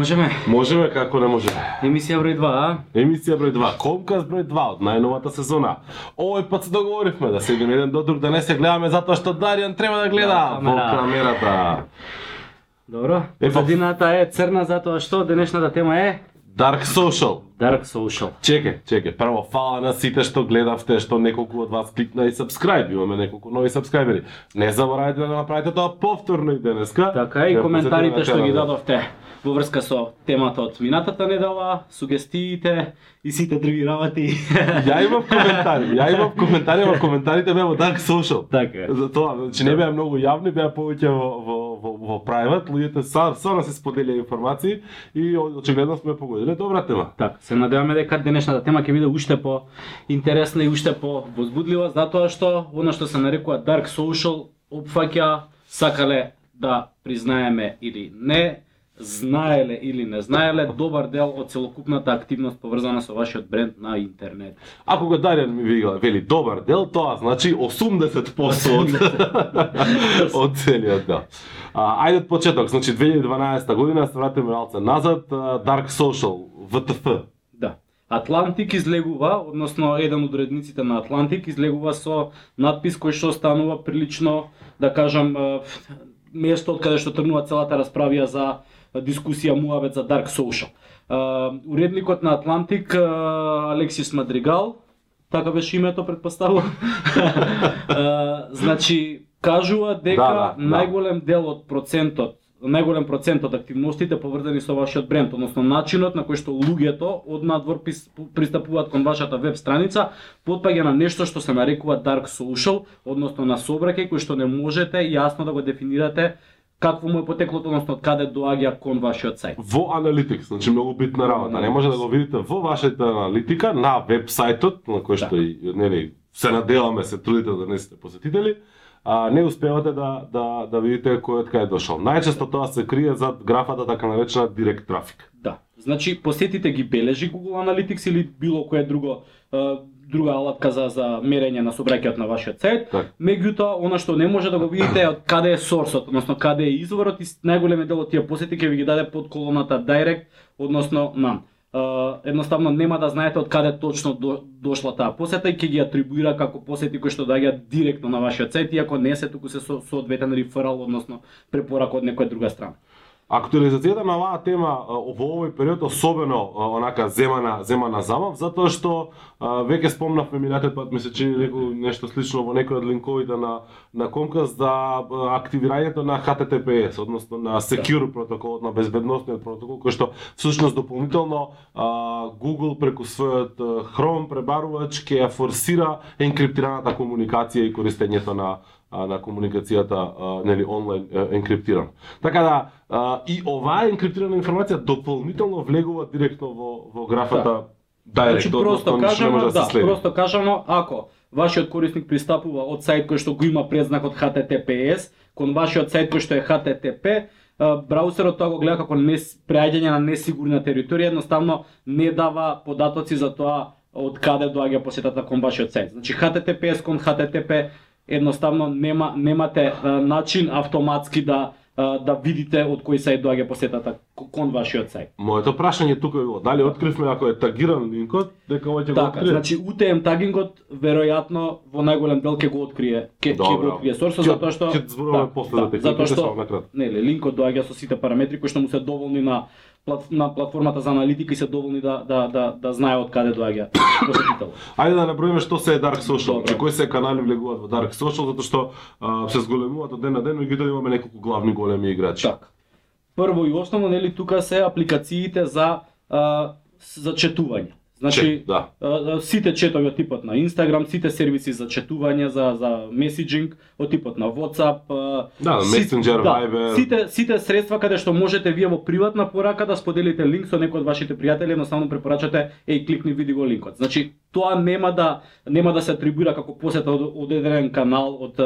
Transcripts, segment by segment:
Можеме. Можеме како не можеме. Емисија број 2, а? Емисија број 2, Комкаст број 2 од најновата сезона. Овој пат се договоривме да седиме еден до друг, да не се гледаме затоа што Даријан треба да гледа Да, во камера. камерата. Добро. Позадината е црна затоа што денешната тема е Dark Social. Dark Social. Чекај, чекај. Прво фала на сите што гледавте, што неколку од вас кликна и subscribe. Имаме неколку нови сабскрајбери. Не заборавајте да направите тоа повторно и денеска. Така и коментарите што ги каналот. дадовте во врска со темата од минатата недела, сугестиите и сите други работи. Ја имав коментари, ја имав коментари, но коментарите беа во Dark Social. така. За тоа, значи не беа многу јавни, беа повеќе во во во, во private, луѓето са сорно се споделија информации и очигледно сме погодиле добра тема. Така, се надеваме дека денешната тема ќе биде уште по интересна и уште по возбудлива, затоа што она што се нарекува Dark Social опфаќа сакале да признаеме или не, знаеле или не знаеле добар дел од целокупната активност поврзана со вашиот бренд на интернет. Ако го Дарјан ми вика, вели добар дел, тоа значи 80% од, од целиот дел. А, ајде од почеток, значи 2012 година се вратиме малце назад, Dark Social, ВТФ. Да. Атлантик излегува, односно еден од уредниците на Атлантик излегува со надпис кој што станува прилично, да кажам, место од каде што тргнува целата расправија за дискусија муабет за Dark Social. Уредникот на Атлантик Алексис Мадригал, така беше името предпоставувам. Значи кажува дека Да, да, да. најголем дел од процентот најголем процент од активностите поврзани со вашиот бренд, односно начинот на кој што луѓето од надвор пристапуваат кон вашата веб страница, потпаѓа на нешто што се нарекува dark social, односно на собраќај кој што не можете јасно да го дефинирате какво му е потеклото, односно од каде доаѓа кон вашиот сајт. Во Analytics, значи многу битна работа. Не може да го видите во вашата аналитика на веб сајтот на кој што и нели се надеваме се трудите да не сте посетители, а не успевате да да да видите кој од каде дошол. Најчесто тоа се крие зад графата така наречена директ трафик. Да. Значи посетите ги бележи Google Analytics или било кое друго друга алатка за за мерење на собраќајот на вашиот сајт. Меѓутоа, она што не може да го видите е од каде е сорсот, односно каде е изворот и најголемиот дел од тие посети ќе ви ги даде под колоната direct, односно нам. Uh, едноставно нема да знаете од каде точно до, дошла таа посета и ќе ги атрибуира како посети кои што доаѓаат директно на вашиот сајт, иако не се туку се со соодветен реферал, односно препорака од некоја друга страна. Актуализацијата на оваа тема во овој период особено а, онака земана земана замав затоа што веќе спомнавме минатиот пат ми се чини нешто слично во некој од линковите на на Комкас за да, активирањето на HTTPS, односно на Secure протоколот, на безбедносниот протокол кој што всушност дополнително Google преку својот Chrome пребарувач ќе форсира енкриптираната комуникација и користењето на на комуникацијата нели онлайн енкриптиран. Така да а, и оваа енкриптирана информација дополнително влегува директно во во графата Direct, Значи просто кажано, да, да просто кажано, ако вашиот корисник пристапува од сајт кој што го има предзнакот HTTPS кон вашиот сајт кој што е HTTP, браузерот тоа го гледа како не, преаѓање на несигурна територија, едноставно не дава податоци за тоа од каде доаѓа посетата кон вашиот сајт. Значи HTTPS кон HTTP едноставно нема немате начин автоматски да да видите од кој сајт доаѓа посетата кон вашиот сајт. Моето прашање тука е било, дали откривме ако е тагиран линкот, дека овој ќе го Така, открие? значи UTM тагингот веројатно во најголем дел ќе го открие, ќе ќе го открие сорсот затоа што ќе зборуваме после за техниките, затоа што нели линкот доаѓа со сите параметри кои што му се доволни на на платформата за аналитика и се доволни да да да да знае од каде доаѓа посетител. Ајде да наброиме што се е Dark Social, значи кои се канали влегуваат во Dark Social, затоа што а, се зголемуваат од ден на ден, меѓутоа имаме неколку главни големи играчи. Така. Прво и основно нели тука се апликациите за а, за четување. Значи Чет, да. сите четови од типот на Instagram, сите сервиси за четување, за за меседжинг од типот на WhatsApp, Да, си- Messenger, да, Viber. Сите сите средства каде што можете вие во приватна порака да споделите линк со некој од вашите пријатели, едноставно препорачате еј кликни види го линкот. Значи тоа нема да нема да се атрибуира како посета од, од еден канал од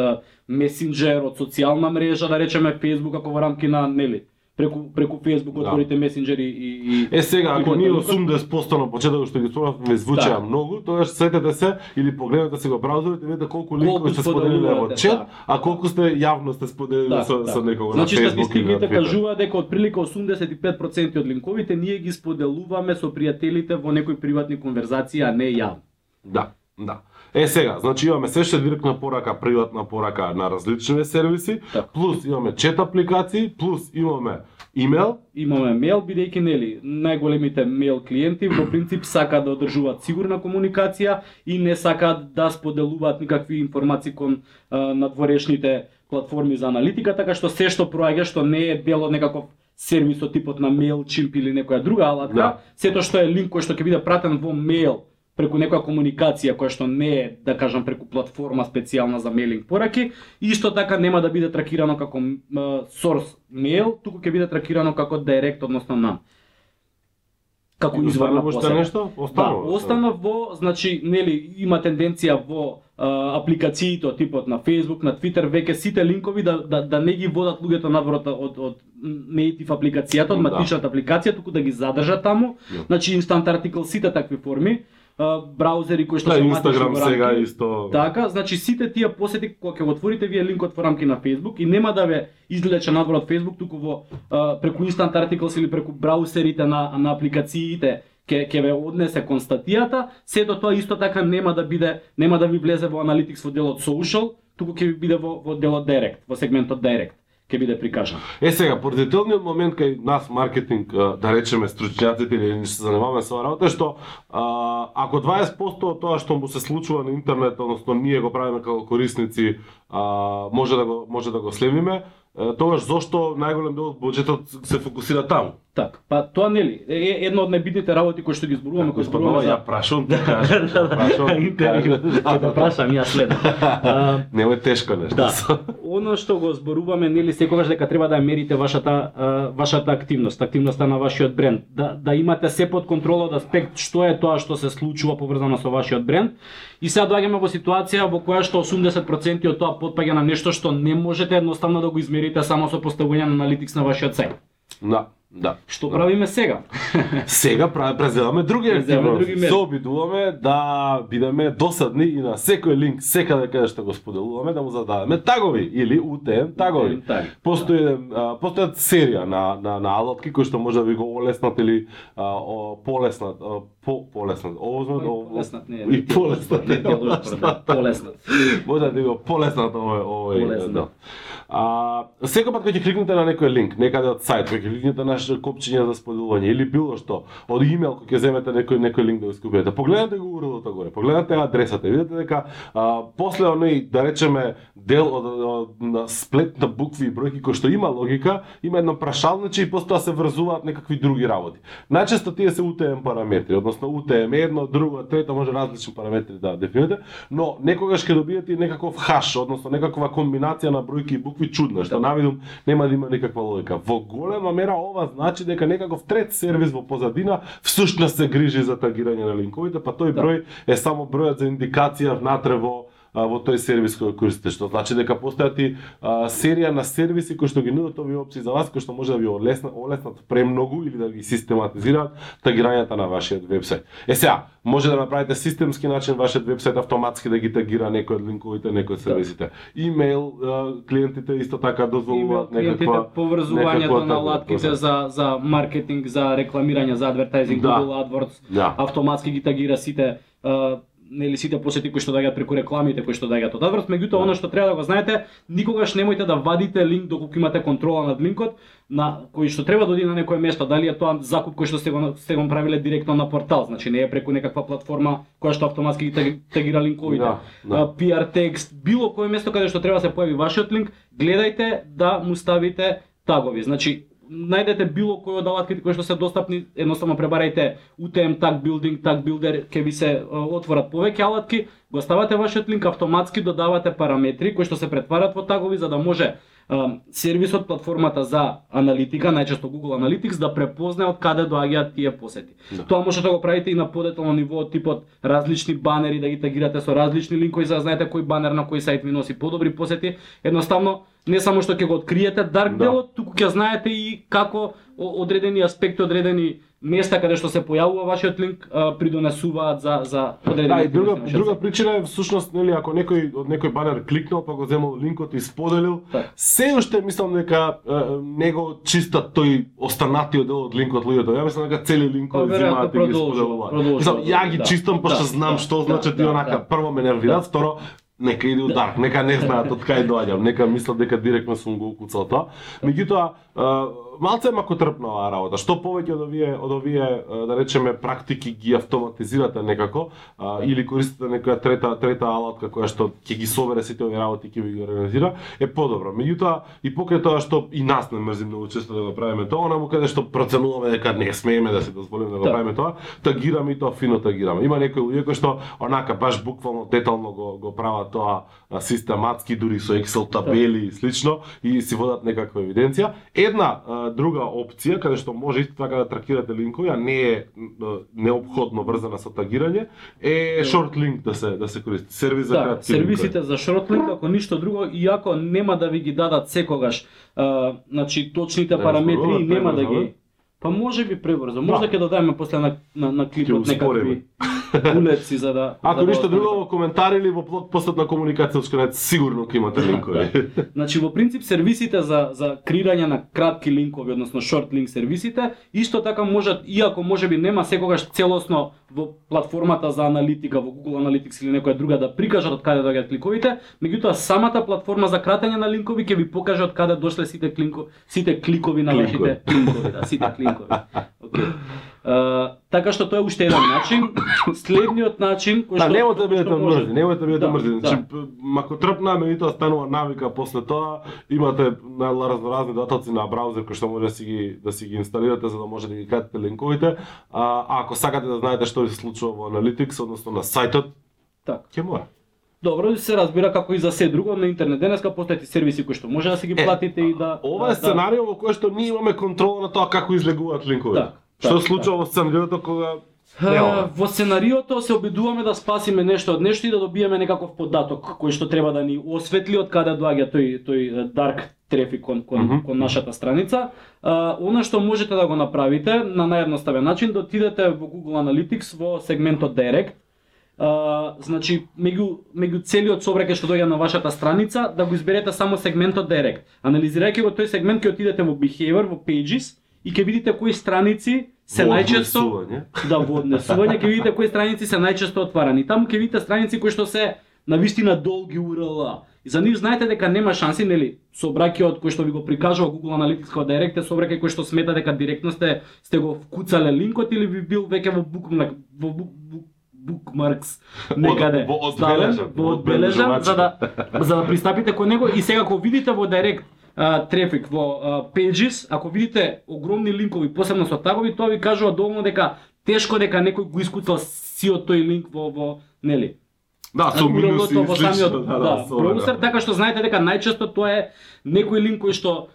Messenger, од социјална мрежа, да речеме Facebook ако во рамки на нели преку преку Facebook Да. отворите месенџери и, и Е сега, ако ние линкот? 80% на почетокот што ги спомнавме звучеа Да. многу, тогаш сетете се или погледнете си го браузерот и видите колку линкови сте споделиле во чат, да. а колку сте јавно сте споделили Да, со, да. со некого Значи на Facebook на статистиките кажуваат дека отприлика 85% од линковите ние ги споделуваме со пријателите во некои приватни конверзации, а не јавно. Да, да. Е сега, значи имаме се ше директна порака, приватна порака на различни сервиси, Така. плюс имаме чет апликации, плюс имаме имейл, Имаме мейл, бидејќи нели најголемите мейл клиенти во принцип сакаат да одржуваат сигурна комуникација и не сакаат да споделуваат никакви информации кон а, надворешните платформи за аналитика, така што се што проаѓа што не е дел од некаков сервис од типот на MailChimp или некоја друга алатка, Да. сето што е линк кој што ќе биде пратен во мейл преку некоја комуникација која што не е, да кажам, преку платформа специјална за мейлинг пораки, исто така нема да биде тракирано како source мейл, туку ќе биде тракирано како директ, односно нам. Како И извор на останува нешто? Да, остана во, значи, нели, има тенденција во а, апликациите од типот на Facebook, на Twitter, веќе сите линкови да, да, да не ги водат луѓето надвор од, од, native апликацијата, од Да. матичната апликација, туку да ги задржат таму. Да. Значи, instant article, сите такви форми, браузери кои што Да, Инстаграм во сега рамки. исто. Така, значи сите тие посети кога ќе го отворите вие линкот во рамки на Facebook и нема да ве излече надвор од Facebook, туку во а, преку Instant Articles или преку браузерите на на апликациите ќе ќе ве однесе кон статијата, сето тоа исто така нема да биде нема да ви влезе во Analytics во делот social, туку ќе ви биде во во делот direct, во сегментот direct ќе биде прикажан. Е сега, поредителниот момент кај нас маркетинг, да речеме стручњаците или не се занимаваме со работа е што а, ако 20% од тоа што му се случува на интернет, односно ние го правиме како корисници, а, може да го може да го следиме, е, тогаш зошто најголем дел од буџетот се фокусира таму? Така, па тоа нели е е едно од најбитните работи кои што ги зборуваме, кои зборуваме ја прашувам ти кажеш. прашувам ти интервју. кажеш. Ќе да прашам ја следно. А, Нема тешко нешто. Да. Оно што го зборуваме нели секогаш дека треба да мерите вашата вашата активност, активноста на вашиот бренд, да да имате се под контрола од аспект што е тоа што се случува поврзано со вашиот бренд. И сега доаѓаме во ситуација во која што 80% од тоа потпаѓа на нешто што не можете едноставно да го измерите само со поставување на аналитикс на вашиот сајт. Да, да. Што да. правиме сега? Сега прави преземаме други активности. Се обидуваме да бидеме досадни и на секој линк, секаде каде што го споделуваме, да му зададеме тагови или UTM тагови. Постои еден, а, постојат серија на на на алатки кои што може да ви го олеснат или а, о, полеснат, а, по полеснат. Ово полеснат не е. И полеснат. Не мен, полеснат. Може да ви го полеснат овој овој да. А, секој пат кога ќе кликнете на некој линк, некаде од сајт, кога ќе кликнете на наше копчиња за споделување или било што, од имејл кога ќе земете некој некој линк да го искупите, погледнете го урл горе, погледнете адресата, и видите дека а, после оној да речеме дел од, од, на сплет на букви и бројки кој што има логика, има едно прашалниче и после тоа се врзуваат некакви други работи. Најчесто тие се UTM параметри, односно UTM едно, друго, трето, може различни параметри да дефинирате, но некогаш ќе добиете и некаков хаш, односно некаква комбинација на бројки и букви чудна, што Да. навидум нема да има никаква логика. Во голема мера ова значи дека некаков трет сервис во позадина всушност се грижи за тагирање на линковите, па тој Да. број е само бројот за индикација внатре во во тој сервис кој користите, што значи дека постојат и а, серија на сервиси кои што ги нудат овие опции за вас, кои што може да ви олеснат, олеснат премногу или да ги систематизираат тагирањата на вашиот вебсайт. Е сега, може да направите системски начин вашиот вебсайт автоматски да ги тагира некој од линковите, некој од сервисите. Имейл клиентите исто така дозволуваат некаква поврзувањето на латките за за маркетинг, за рекламирање, за адвертайзинг, Да. Google AdWords, Да. автоматски ги тагира сите нели сите посети кои што доаѓаат преку рекламите кои што доаѓаат од AdWords, меѓутоа Да. оно што треба да го знаете, никогаш немојте да вадите линк доколку имате контрола над линкот на кој што треба да оди на некое место, дали е тоа закуп кој што сте го сте го направиле директно на портал, значи не е преку некаква платформа која што автоматски ги таги- тагира линковите. Да, да. PR текст, било кој место каде што треба да се појави вашиот линк, гледајте да му ставите тагови. Значи, најдете било кој од алатките кои што се достапни, едноставно пребарајте UTM Tag Building, Tag Builder, ќе ви се отворат повеќе алатки, го ставате вашиот линк, автоматски додавате параметри кои што се претварат во тагови за да може сервисот, платформата за аналитика, најчесто Google Analytics, да препознае од каде доаѓаат тие посети. Да. Тоа може да го правите и на подетално ниво од типот различни банери да ги тагирате со различни линкови за да знаете кој банер на кој сајт ви носи подобри посети. Едноставно не само што ќе го откриете дарк Да. делот, туку ќе знаете и како одредени аспекти, одредени места каде што се појавува вашиот линк придонесуваат за за одредени Да, и друга друга причина е всушност нели ако некој од некој банер кликнал па го земал линкот и споделил, Така. се уште мислам дека него чиста тој останатиот дел од линкот луѓето. Ја мислам дека цели Па, линкови веројатно взимаат и ги споделуваат. Мислам, ја ги да. чистам пошто Да, знам да, што да, значи да, ти онака да. прво ме нервираат, Да. второ нека иде у Да. дарк, нека не знаат од кај доаѓам, нека мислат дека директно сум го укуцал тоа. Меѓутоа, малце е макотрпна оваа работа. Што повеќе од овие од овие да речеме практики ги автоматизирате некако а, или користите некоја трета трета алатка која што ќе ги собере сите овие работи и ќе ви ги организира, е подобро. Меѓутоа и покрај тоа што и нас не мрзим многу често да го правиме тоа, онаму каде што проценуваме дека не смееме да се дозволиме да го Да. правиме тоа, тагираме и тоа фино тагираме. Има некои луѓе кои што онака баш буквално детално го го прават тоа систематски дури со Excel табели и слично и си водат некаква евиденција. Една друга опција каде што може исто така да тракирате линкови, а не е м, неопходно врзана со тагирање, е short link да се да се користи. Сервис за Да, кратки сервисите за шортлинк, ако ништо друго, иако нема да ви ги дадат секогаш, а, значи точните параметри нема да ги Па може би пребрзо. Може Да. ќе додадеме после на на, на клипот некакви улеци за да Ако за да ништо остане. друго во коментар или во блог постот на комуникацијскиот сигурно ќе имате линкови. Значи во принцип сервисите за за креирање на кратки линкови, односно short link сервисите, исто така можат иако можеби нема секогаш целосно во платформата за аналитика во Google Analytics или некоја друга да прикажат од каде доаѓаат кликовите, меѓутоа самата платформа за кратење на линкови ќе ви покаже од каде дошле сите клинко, сите кликови на вашите клинкови, да, сите клинкови. Океј. Uh, така што тоа е уште еден начин. Следниот начин кој Да, што немојте да бидете мрзи, немојте да бидете Да, мрзи. Значи, да. п- макотрпна, меѓутоа станува навика после тоа. Имате на разноразни даталци на браузер кои што може да си ги да си ги инсталирате за да може да ги кратите линковите. А, а ако сакате да знаете што се случува во Analytics, односно на сајтот, Така. ќе мора. Добро, се разбира како и за се друго на интернет денеска постојат и сервиси кои што може да си ги Е, платите и да Ова да, е сценарио во кој што ние имаме контрола на тоа како излегуваат линковите. Да, Што се случува во сценариото кога. Нема. Во сценариото се обидуваме да спасиме нешто од нешто и да добиеме некаков податок кој што треба да ни осветли од каде доаѓа тој тој dark трафик кон кон, Мгм. кон нашата страница. А, она што можете да го направите на наједноставен начин да отидете во Google Analytics во сегментот Direct. А, значи меѓу меѓу целиот собраќај што доаѓа на вашата страница да го изберете само сегментот Direct. Анализирајќи го тој сегмент ќе отидете во Behavior, во Pages и ќе видите кои страници се најчесто да во однесување ќе видите кои страници се најчесто отварани. Таму ќе видите страници кои што се на вистина долги URL. И за нив знаете дека нема шанси, нели, собраќајот кој што ви го прикажува Google Analytics како Direct е собраќај кој што смета дека директно сте сте го вкуцале линкот или би бил веќе во bookmark во book, book, bookmarks некаде во ставен, одбележан, во одбележан за да за да пристапите кон него и сега кога видите во Direct а, трафик во а, Pages, ако видите огромни линкови, посебно со тагови, тоа ви кажува доволно дека тешко дека некој го искуцал сиот тој линк во во нели Да, со минуси URL-то и во самиот да, да, да, со браузер, ова. така што знаете дека најчесто тоа е некој линк кој што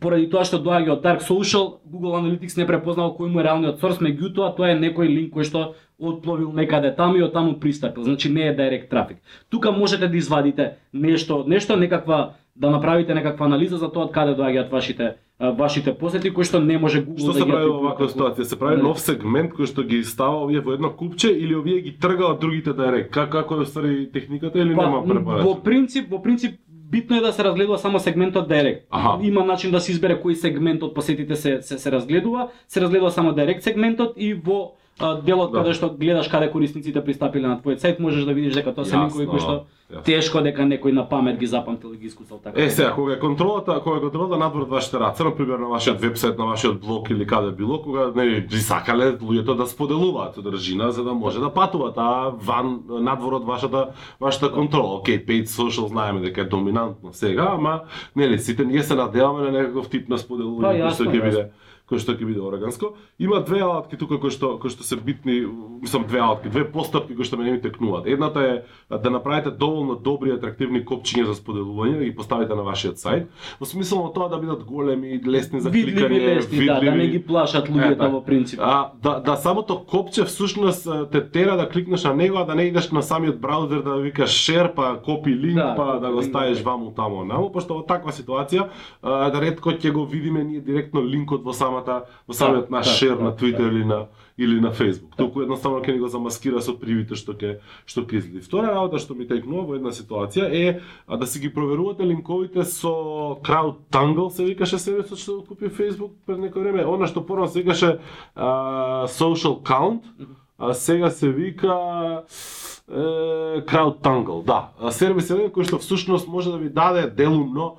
поради тоа што доаѓа од Dark Social, Google Analytics не препознал кој му е реалниот сорс, меѓутоа тоа е некој линк кој што отпловил некаде таму и од таму пристапил. Значи не е директ трафик. Тука можете да извадите нешто, нешто некаква да направите некаква анализа за тоа од каде доаѓаат вашите вашите посети кои што не може Google Што да се ги прави во ваква ситуација? Се прави нов сегмент кој што ги става овие во едно купче или овие ги трга од другите директ? Како како е ствари техниката или нема Па, препарација? во принцип, во принцип битно е да се разгледува само сегментот Direct. Аха. Има начин да се избере кој сегмент од посетите се се, се разгледува, се разгледува само Direct сегментот и во делот Да. каде што гледаш каде корисниците пристапиле на твојот сајт, можеш да видиш дека тоа се линкови кои што јасно. тешко дека некој на памет ги запамтил и ги искуцал така. Е, сега, кога е контролата, кога е контролата надвор од вашите раце, на пример на вашиот вебсайт, на вашиот блог или каде било, кога не би сакале луѓето да споделуваат содржина за да може да патуваат, а ван надвор од вашата вашата контрола. Океј, paid social знаеме дека е доминантно сега, ама нели сите ние се надеваме на некаков тип на споделување кој јасно, ќе биде кој што ќе биде органско. Има две алатки тука кои што кои што се битни, мислам две алатки, две постапки кои што мене ми текнуваат. Едната е да направите доволно добри атрактивни копчиња за споделување, ги поставите на вашиот сајт, во смисла на тоа да бидат големи, лесни за Видливи кликање, лесни, да, да не ги плашат луѓето Ета. во принцип. А, да, да самото копче всушност те тера да кликнеш на него, а да не идеш на самиот браузер да викаш share, па копи линк, Да, па да го ставиш да. ваму таму наму, пошто во таква ситуација да ретко ќе го видиме ние директно линкот во самата во самиот наш да, share да, на Twitter или на или на Facebook. Да. Туку едноставно ќе ни го замаскира со привите што ќе што ќе излезе. Втора работа што ми текнува во една ситуација е а, да си ги проверувате линковите со CrowdTangle се викаше сервисот што купи Facebook пред некој време. Она што порано се викаше а, Social Count, а сега се вика е, CrowdTangle, да. Сервис еден кој што всушност може да ви даде делумно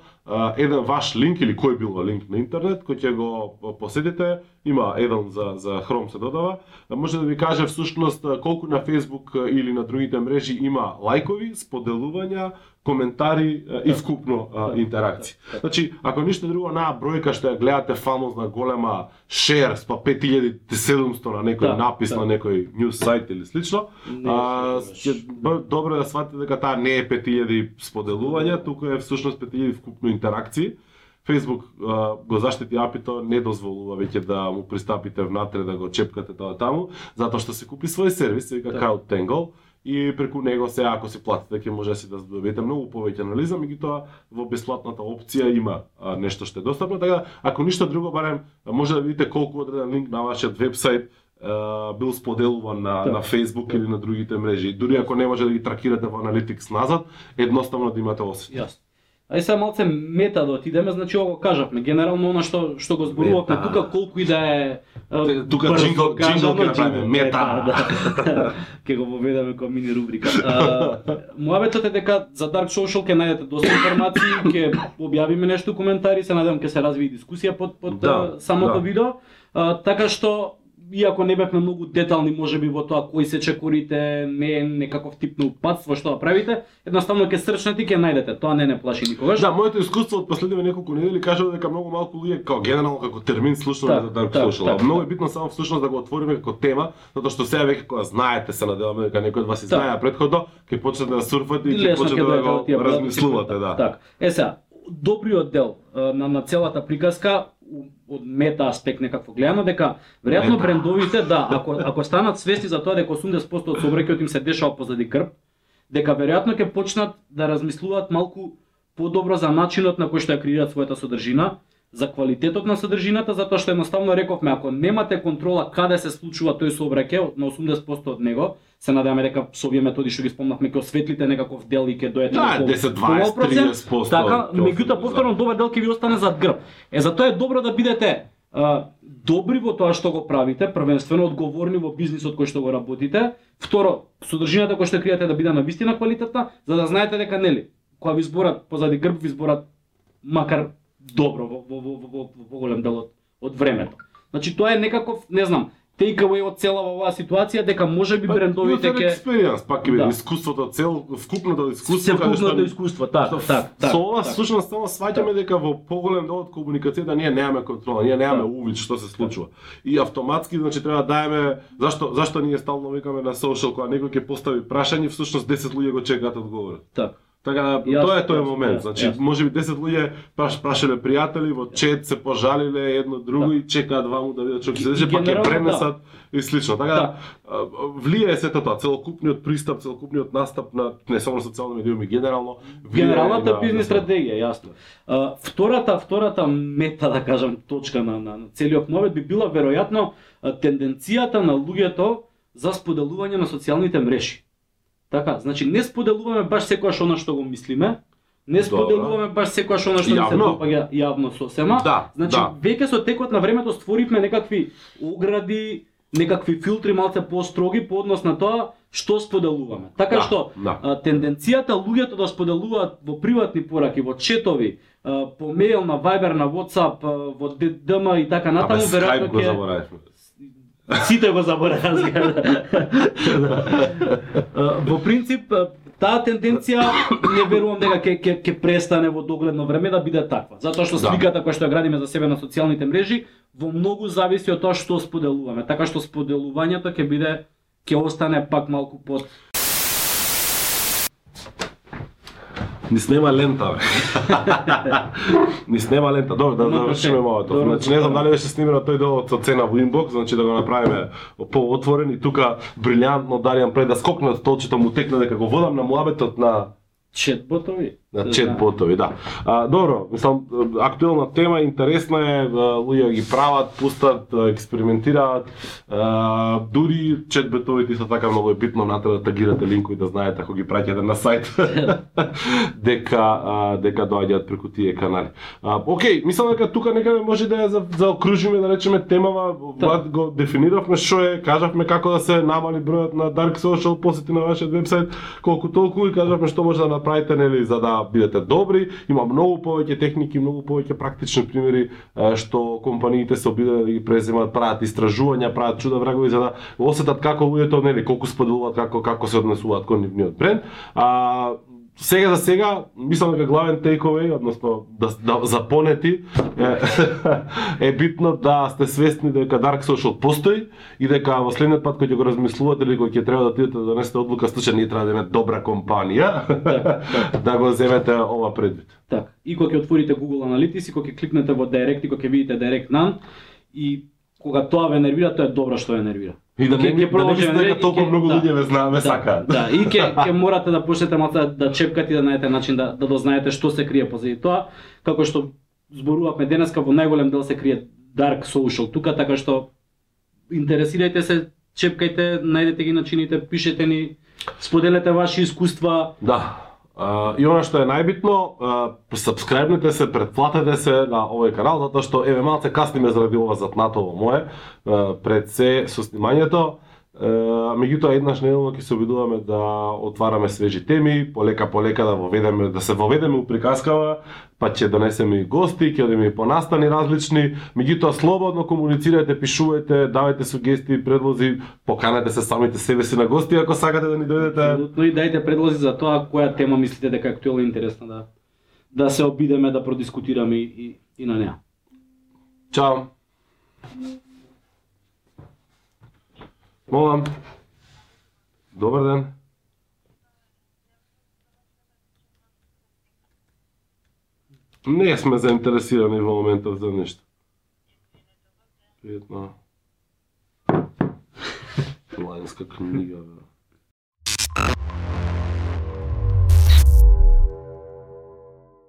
еден ваш линк или кој било линк на интернет кој ќе го посетите, има еден за за Chrome се додава, може да ви каже всушност колку на Facebook или на другите мрежи има лајкови, споделувања, коментари а, и вкупно а, интеракции. Значи, ако ништо друго, на бројка што ја гледате фамозна голема share па 5700 на некој Да, напис да. на некој news сайт или слично, Не, а, ќе добро е да сватите дека таа не е 5000 споделувања, туку е всушност 5000 вкупно интеракции. Facebook а, го заштити апито, не дозволува веќе да му пристапите внатре да го чепкате тоа таму, затоа што се купи свој сервис, се вика Да. CrowdTangle, и преку него се ако си платите ќе може да си да добиете многу повеќе анализа, меѓутоа во бесплатната опција има а, нешто што е достапно, така да, ако ништо друго барем може да видите колку одреден линк на вашиот вебсайт бил споделуван на, Да. на Facebook или на другите мрежи. Дури ако не може да ги тракирате во Analytics назад, едноставно да имате осет. Јасно. Ај сега малце мета да отидеме, значи ова го кажавме. Генерално она што што го зборувавме тука колку и да е тука джингл- джингл ќе направиме, мета. е, да, да. Ке го воведеме како мини рубрика. Муабетот е дека за Dark Social ќе најдете доста информации, ќе објавиме нешто коментари, се надевам ќе се развие дискусија под под Да, самото да. видео. А, така што иако не бевме многу детални можеби во тоа кои се чекорите, не е некаков тип на упатство што да правите, едноставно ќе срчнете и ќе најдете. Тоа не не плаши никогаш. Да, моето искуство од последниве неколку недели кажува дека многу малку луѓе како генерално како термин слушнаме Так, за Dark так, Social. так, а многу е так. битно само всушност да го отвориме како тема, затоа што сега веќе кога знаете се надеваме дека некој од вас и Так. знае предходно, ќе почнете да сурфате и ќе почнете да дојдете го размислувате, да. Така. Е сега, добриот дел на, на целата приказка од мета аспект некакво гледано дека веројатно Мета. брендовите да ако ако станат свести за тоа дека 80% од собраќајот им се дешава позади крп, дека веројатно ќе почнат да размислуваат малку подобро за начинот на кој што ја креираат својата содржина, за квалитетот на содржината, затоа што едноставно рековме, ако немате контрола каде се случува тој сообраќај на 80% од него, се надеваме дека со овие методи што ги спомнавме ќе осветлите некаков дел и ќе доете Да, до пол- 10, 20, половин процент, 30%. Така, меѓутоа повторно добар дел ќе ви остане зад грб. Е затоа е добро да бидете а, добри во тоа што го правите, првенствено одговорни во бизнисот кој што го работите. Второ, содржината која што криете да биде на вистина квалитетна, за да знаете дека нели, кога ви зборат позади грб ви зборат макар добро во во во во, во, во голем дел од, од времето. Значи тоа е некаков, не знам, take away од целава оваа ситуација дека можеби брендовите ќе експериенс, пак ќе биде Да. искуството цел вкупното искуство вкупното искуство, так, Што так, так. Со ова всушност само сваќаме дека во поголем дел од комуникацијата ние немаме контрола, ние немаме Да. увид што се случува. И автоматски значи треба да даеме зашто зашто ние стално викаме на social кога некој ќе постави прашање, всушност 10 луѓе го чекаат одговорот. Так. Така да тоа е тој момент. јасно, Значи можеби 10 луѓе праш, прашале пријатели во чет се пожалиле едно друго Да. и чекаат ваму да видат што ќе се деше, па ќе пренесат и слично. Така да Да. влијае сето тоа, целокупниот пристап, целокупниот настап на не само на социјални медиуми, генерално Генералната на- бизнис на- стратегија, јасно. А, втората, втората мета, да кажам, точка на, на, на целиот мовет би била веројатно тенденцијата на луѓето за споделување на социјалните мрежи. Така, значи не споделуваме баш секојаш она што го мислиме, не споделуваме баш секојаш она што ни се допаѓа јавно сосема. Да, Значи, да. веќе со текот на времето створивме некакви огради, некакви филтри малце построги по однос на тоа што споделуваме. Така Да, што да. а, тенденцијата луѓето да споделуваат во приватни пораки, во четови, а, по мејл, на Viber, на WhatsApp, а, во DM и така натаму, веројатно ќе. Сите го забораваа. Да. Во принцип таа тенденција не верувам дека ќе ќе ќе престане во догледно време да биде таква. Затоа што Да. сликата која што ја градиме за себе на социјалните мрежи во многу зависи од тоа што споделуваме. Така што споделувањето ќе биде ќе остане пак малку под Ни снема лента, бе. Ни снема лента. Добро, да Добро, завршиме малото. Значи не знам дали беше снимено тој дел со цена во инбокс, значи да го направиме поотворен и тука брилјантно Даријан пред да скокне од столчето му текна дека го водам на муабетот на четботови. на Се чет знае. ботови, да. А, добро, мислам, актуелна тема, интересна е, луѓе ги прават, пустат, експериментираат, а, дури чет ботовите се така многу е битно натре да тагирате линкови да знаете ако ги праќате на сајт дека а, дека доаѓаат преку тие канали. А, окей, мислам дека тука некаде може да ја за, заокружиме да речеме темава, Влад го дефиниравме што е, кажавме како да се намали бројот на Dark Social посети на вашиот вебсайт, колку толку и кажавме што може да направите нели за да бидете добри. Има многу повеќе техники, многу повеќе практични примери што компаниите се обидуваат да ги преземат, прават истражувања, прават чуда врагови за да осетат како луѓето нели колку споделуваат, како како се однесуваат кон нивниот бренд. А сега за сега, мислам дека главен takeaway, односно да, да запонети, е, е битно да сте свесни дека Dark Social постои и дека во следниот пат кој ќе го размислувате или кој ќе треба да отидете да донесете одлука, случај ние треба да имаме добра компанија, да го земете ова предвид. Така. И кога ќе отворите Google Analytics и кога ќе кликнете во Direct и кога ќе видите Direct None и кога тоа ве нервира, тоа е добро што ве нервира. И да не, Ќе- да не продолжи нервира дека толку многу да. луѓе ве знаат, ве сакаат. Да, и ќе ќе морате да почнете малку да, да чепкате да најдете начин да да дознаете што се крие позади тоа, како што зборувавме денеска во најголем дел се крие dark social тука, така што интересирајте се, чепкајте, најдете ги начините, пишете ни, споделете ваши искуства, Да. И она што е најбитно, uh, сабскрајбнете се, претплатете се на овој канал, затоа што еве малце касниме заради ова затнатово мое, uh, пред се со снимањето. Uh, меѓутоа еднаш неделно ќе се обидуваме да отвараме свежи теми, полека полека да воведеме да се воведеме у приказкава, па ќе донесеме и гости, ќе одиме и по настани различни, меѓутоа слободно комуницирајте, пишувајте, давајте сугестии, предлози, поканете се самите себе си на гости ако сакате да ни дојдете. Апсолутно и дајте предлози за тоа која тема мислите дека е актуелна и интересна да да се обидеме да продискутираме и, и, и на неа. Чао. Молам. Добар ден. Не сме заинтересирани во моментов за нешто. Пријатно. Лајнска книга, бе.